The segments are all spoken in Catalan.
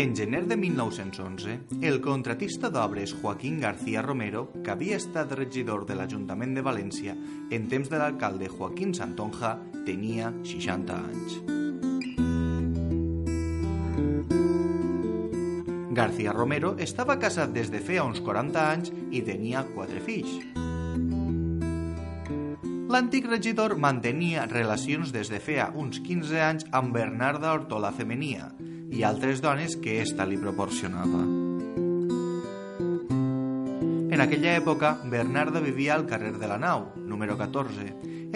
En gener de 1911, el contratista d'obres Joaquín García Romero, que havia estat regidor de l'Ajuntament de València en temps de l'alcalde Joaquín Santonja, tenia 60 anys. García Romero estava casat des de feia uns 40 anys i tenia quatre fills. L'antic regidor mantenia relacions des de feia uns 15 anys amb Bernarda Hortola Femenia, i altres dones que ésta li proporcionava. En aquella època, Bernarda vivia al carrer de la Nau, número 14,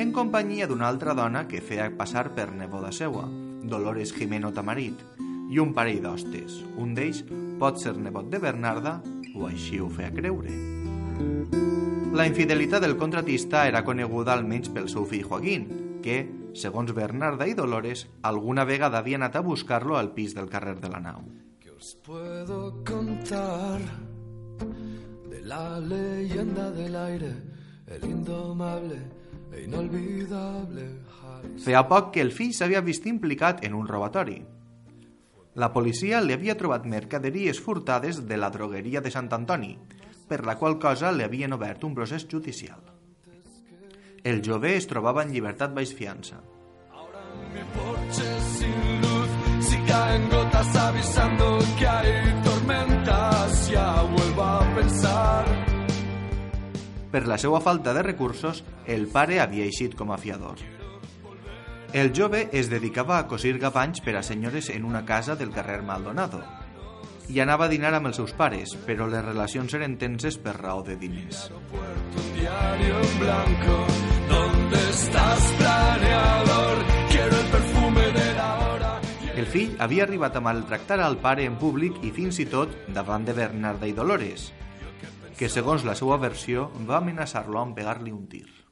en companyia d'una altra dona que feia passar per neboda seua, Dolores Jimeno Tamarit, i un parell d'hostes. Un d'ells pot ser nebot de Bernarda, o així ho feia creure. La infidelitat del contratista era coneguda almenys pel seu fill Joaquín, que, segons Bernarda i Dolores, alguna vegada havia anat a buscar-lo al pis del carrer de la nau. Que os puedo contar de la leyenda del aire, el indomable e inolvidable. Feia poc que el fill s'havia vist implicat en un robatori. La policia li havia trobat mercaderies furtades de la drogueria de Sant Antoni, per la qual cosa li havien obert un procés judicial. El jove es trobava en llibertat baix fiança. Ahora mi porche sin luz, si caen gotas avisando que hay tormentas, ya vuelvo a pensar. Per la seva falta de recursos, el pare havia eixit com a fiador. El jove es dedicava a cosir gavanys per a senyores en una casa del carrer Maldonado i anava a dinar amb els seus pares, però les relacions eren tenses per raó de diners. El fill havia arribat a maltractar al pare en públic i fins i tot davant de Bernarda i Dolores, que segons la seva versió va amenaçar-lo amb pegar-li un tir.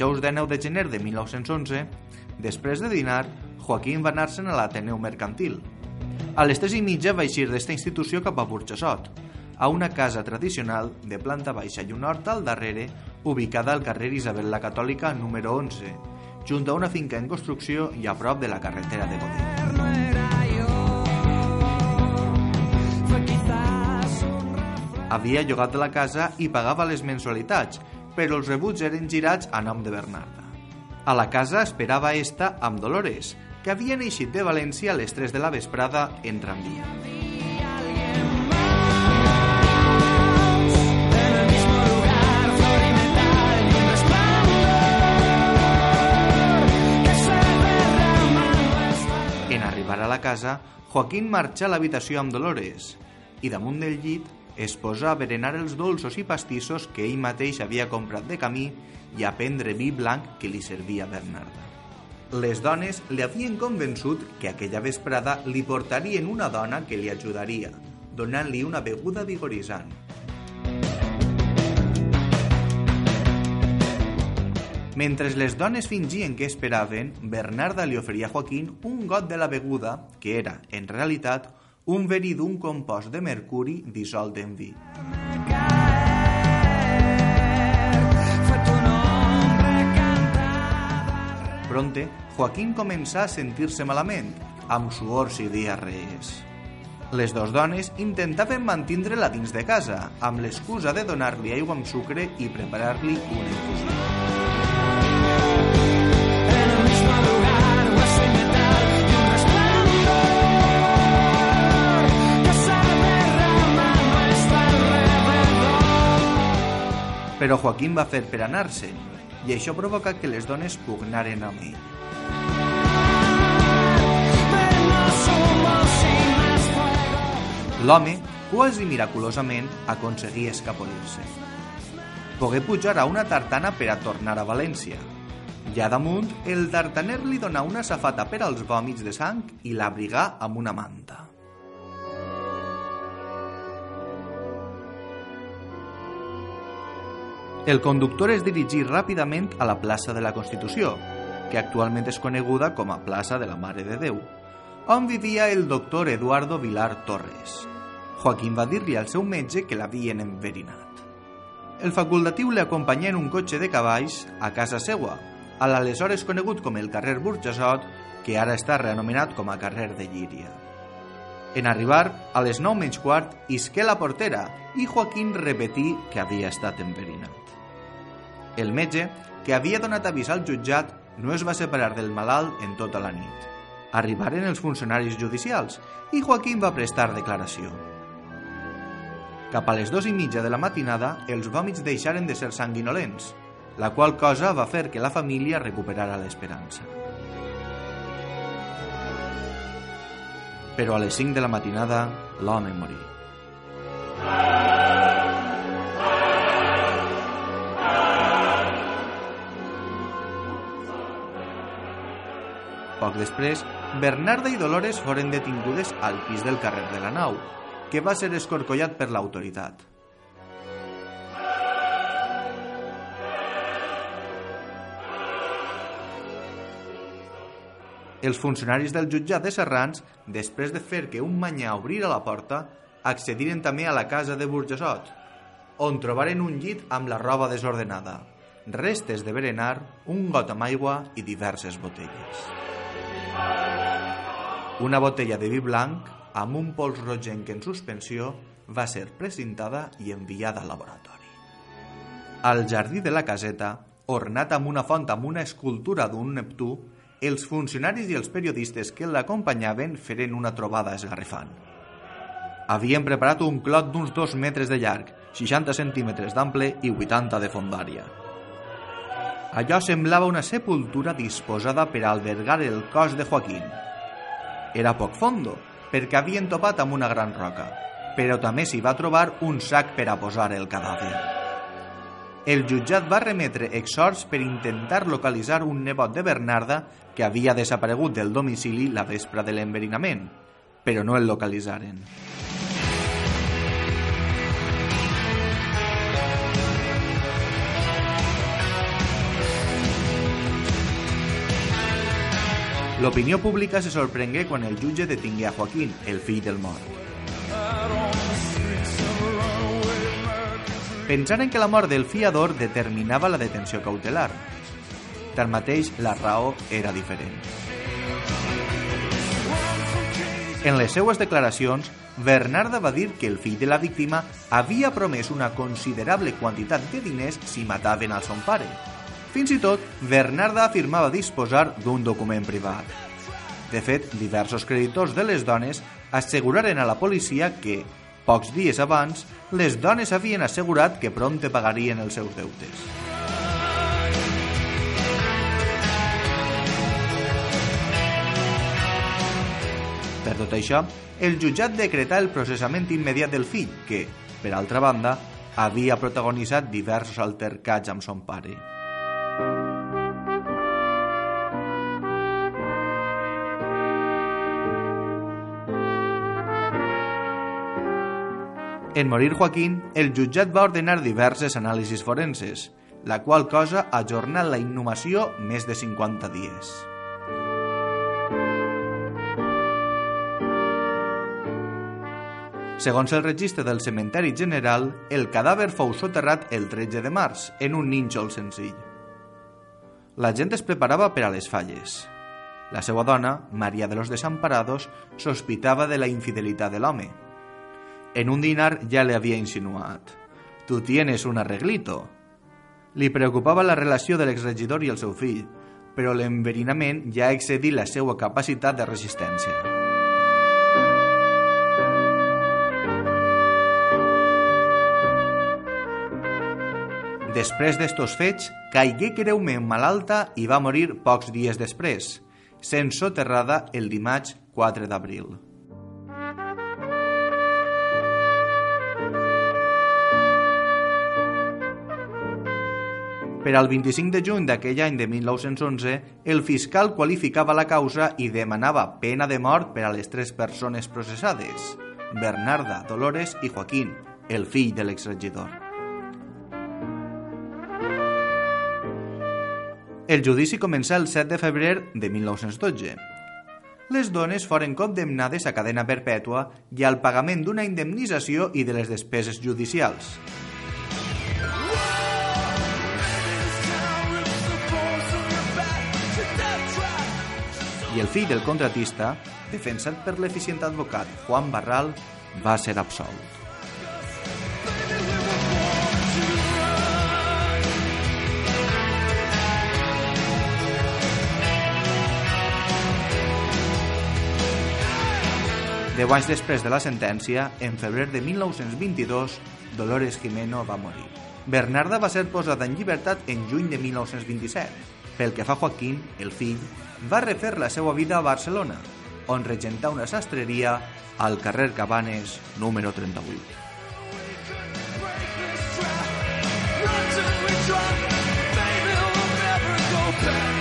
Dijous de 9 de gener de 1911, després de dinar, Joaquín va anar-se'n a l'Ateneu Mercantil. A les 3 i mitja va eixir d'esta institució cap a Burjassot, a una casa tradicional de planta baixa i un hort al darrere, ubicada al carrer Isabel la Catòlica número 11, junt a una finca en construcció i a prop de la carretera de Godell. Havia llogat la casa i pagava les mensualitats, però els rebuts eren girats a nom de Bernarda. A la casa esperava esta amb Dolores, que havien eixit de València a les 3 de la vesprada en tramvia. En arribar a la casa, Joaquín marxa a l'habitació amb Dolores i damunt del llit es posa a berenar els dolços i pastissos que ell mateix havia comprat de camí i a prendre vi blanc que li servia Bernarda. Les dones li havien convençut que aquella vesprada li portarien una dona que li ajudaria, donant-li una beguda vigoritzant. Mentre les dones fingien que esperaven, Bernarda li oferia a Joaquín un got de la beguda, que era, en realitat, un verí d'un compost de mercuri dissolt en vi. Pronte, Joaquín comença a sentir-se malament, amb suors i diarrees. Les dues dones intentaven mantindre-la dins de casa, amb l'excusa de donar-li aigua amb sucre i preparar-li una infusió. Però Joaquín va fer per anar-se, i això provoca que les dones pugnaren amb ell. L'home, quasi miraculosament, aconseguí escapolir-se. Pogué pujar a una tartana per a tornar a València. Ja damunt, el tartaner li donà una safata per als vòmits de sang i l'abrigà amb una manta. El conductor es dirigí ràpidament a la plaça de la Constitució, que actualment és coneguda com a plaça de la Mare de Déu, on vivia el doctor Eduardo Vilar Torres. Joaquín va dir-li al seu metge que l'havien enverinat. el facultatiu l'acompanyà en un cotxe de cavalls a casa seua, a l'aleshores conegut com el carrer Burjassot, que ara està reanomenat com a carrer de Llíria. En arribar, a les 9 menys quart, isqué la portera i Joaquín repetí que havia estat enverinat. El metge, que havia donat avís al jutjat, no es va separar del malalt en tota la nit. Arribaren els funcionaris judicials i Joaquín va prestar declaració. Cap a les dues i mitja de la matinada, els vòmits deixaren de ser sanguinolents, la qual cosa va fer que la família recuperara l'esperança. Però a les 5 de la matinada, l'home morí. Poc després, Bernarda i Dolores foren detingudes al pis del carrer de la Nau, que va ser escorcollat per l'autoritat. Els funcionaris del jutjat de Serrans, després de fer que un manyà obrira la porta, accediren també a la casa de Burjassot, on trobaren un llit amb la roba desordenada, restes de berenar, un got amb aigua i diverses botelles. Una botella de vi blanc amb un pols rogenc en suspensió va ser precintada i enviada al laboratori. Al jardí de la caseta, ornat amb una font amb una escultura d'un Neptú, els funcionaris i els periodistes que l'acompanyaven feren una trobada esgarrifant. Havien preparat un clot d'uns dos metres de llarg, 60 centímetres d'ample i 80 de fondària. Allò semblava una sepultura disposada per albergar el cos de Joaquín. Era poc fondo, perquè havien topat amb una gran roca, però també s'hi va trobar un sac per a posar el cadàver. El jutjat va remetre exhorts per intentar localitzar un nebot de Bernarda que havia desaparegut del domicili la vespre de l'enverinament, però no el localitzaren. L'opinió pública se sorprengué quan el jutge detingué a Joaquín, el fill del mort. Pensaren que la mort del fiador determinava la detenció cautelar. Tanmateix, la raó era diferent. En les seues declaracions, Bernarda va dir que el fill de la víctima havia promès una considerable quantitat de diners si mataven al son pare, fins i tot, Bernarda afirmava disposar d'un document privat. De fet, diversos creditors de les dones asseguraren a la policia que, pocs dies abans, les dones havien assegurat que prompte pagarien els seus deutes. Per tot això, el jutjat decretà el processament immediat del fill, que, per altra banda, havia protagonitzat diversos altercats amb son pare. En morir Joaquín, el jutjat va ordenar diverses anàlisis forenses, la qual cosa ajorna la inhumació més de 50 dies. Segons el registre del cementeri general, el cadàver fou soterrat el 13 de març, en un nínxol senzill. La gent es preparava per a les falles. La seva dona, Maria de los Desamparados, sospitava de la infidelitat de l'home, en un dinar ya le había insinuat. Tu tienes un arreglito. Li preocupava la relació de l'exregidor i el seu fill, però l'enverinament ja ha excedit la seva capacitat de resistència. Després d'estos fets, caigué greument malalta i va morir pocs dies després, sent soterrada el dimarts 4 d'abril. Per al 25 de juny d'aquell any de 1911, el fiscal qualificava la causa i demanava pena de mort per a les tres persones processades, Bernarda, Dolores i Joaquín, el fill de l'exregidor. El judici començà el 7 de febrer de 1912. Les dones foren condemnades a cadena perpètua i al pagament d'una indemnització i de les despeses judicials. I el fill del contratista, defensat per l'eficient advocat Juan Barral, va ser absolt. Deu anys després de la sentència, en febrer de 1922, Dolores Jimeno va morir. Bernarda va ser posada en llibertat en juny de 1927. Pel que fa a Joaquín, el fill, va refer la seva vida a Barcelona, on regentà una sastreria al carrer Cabanes, número 38. Run drop, baby, we'll never go back.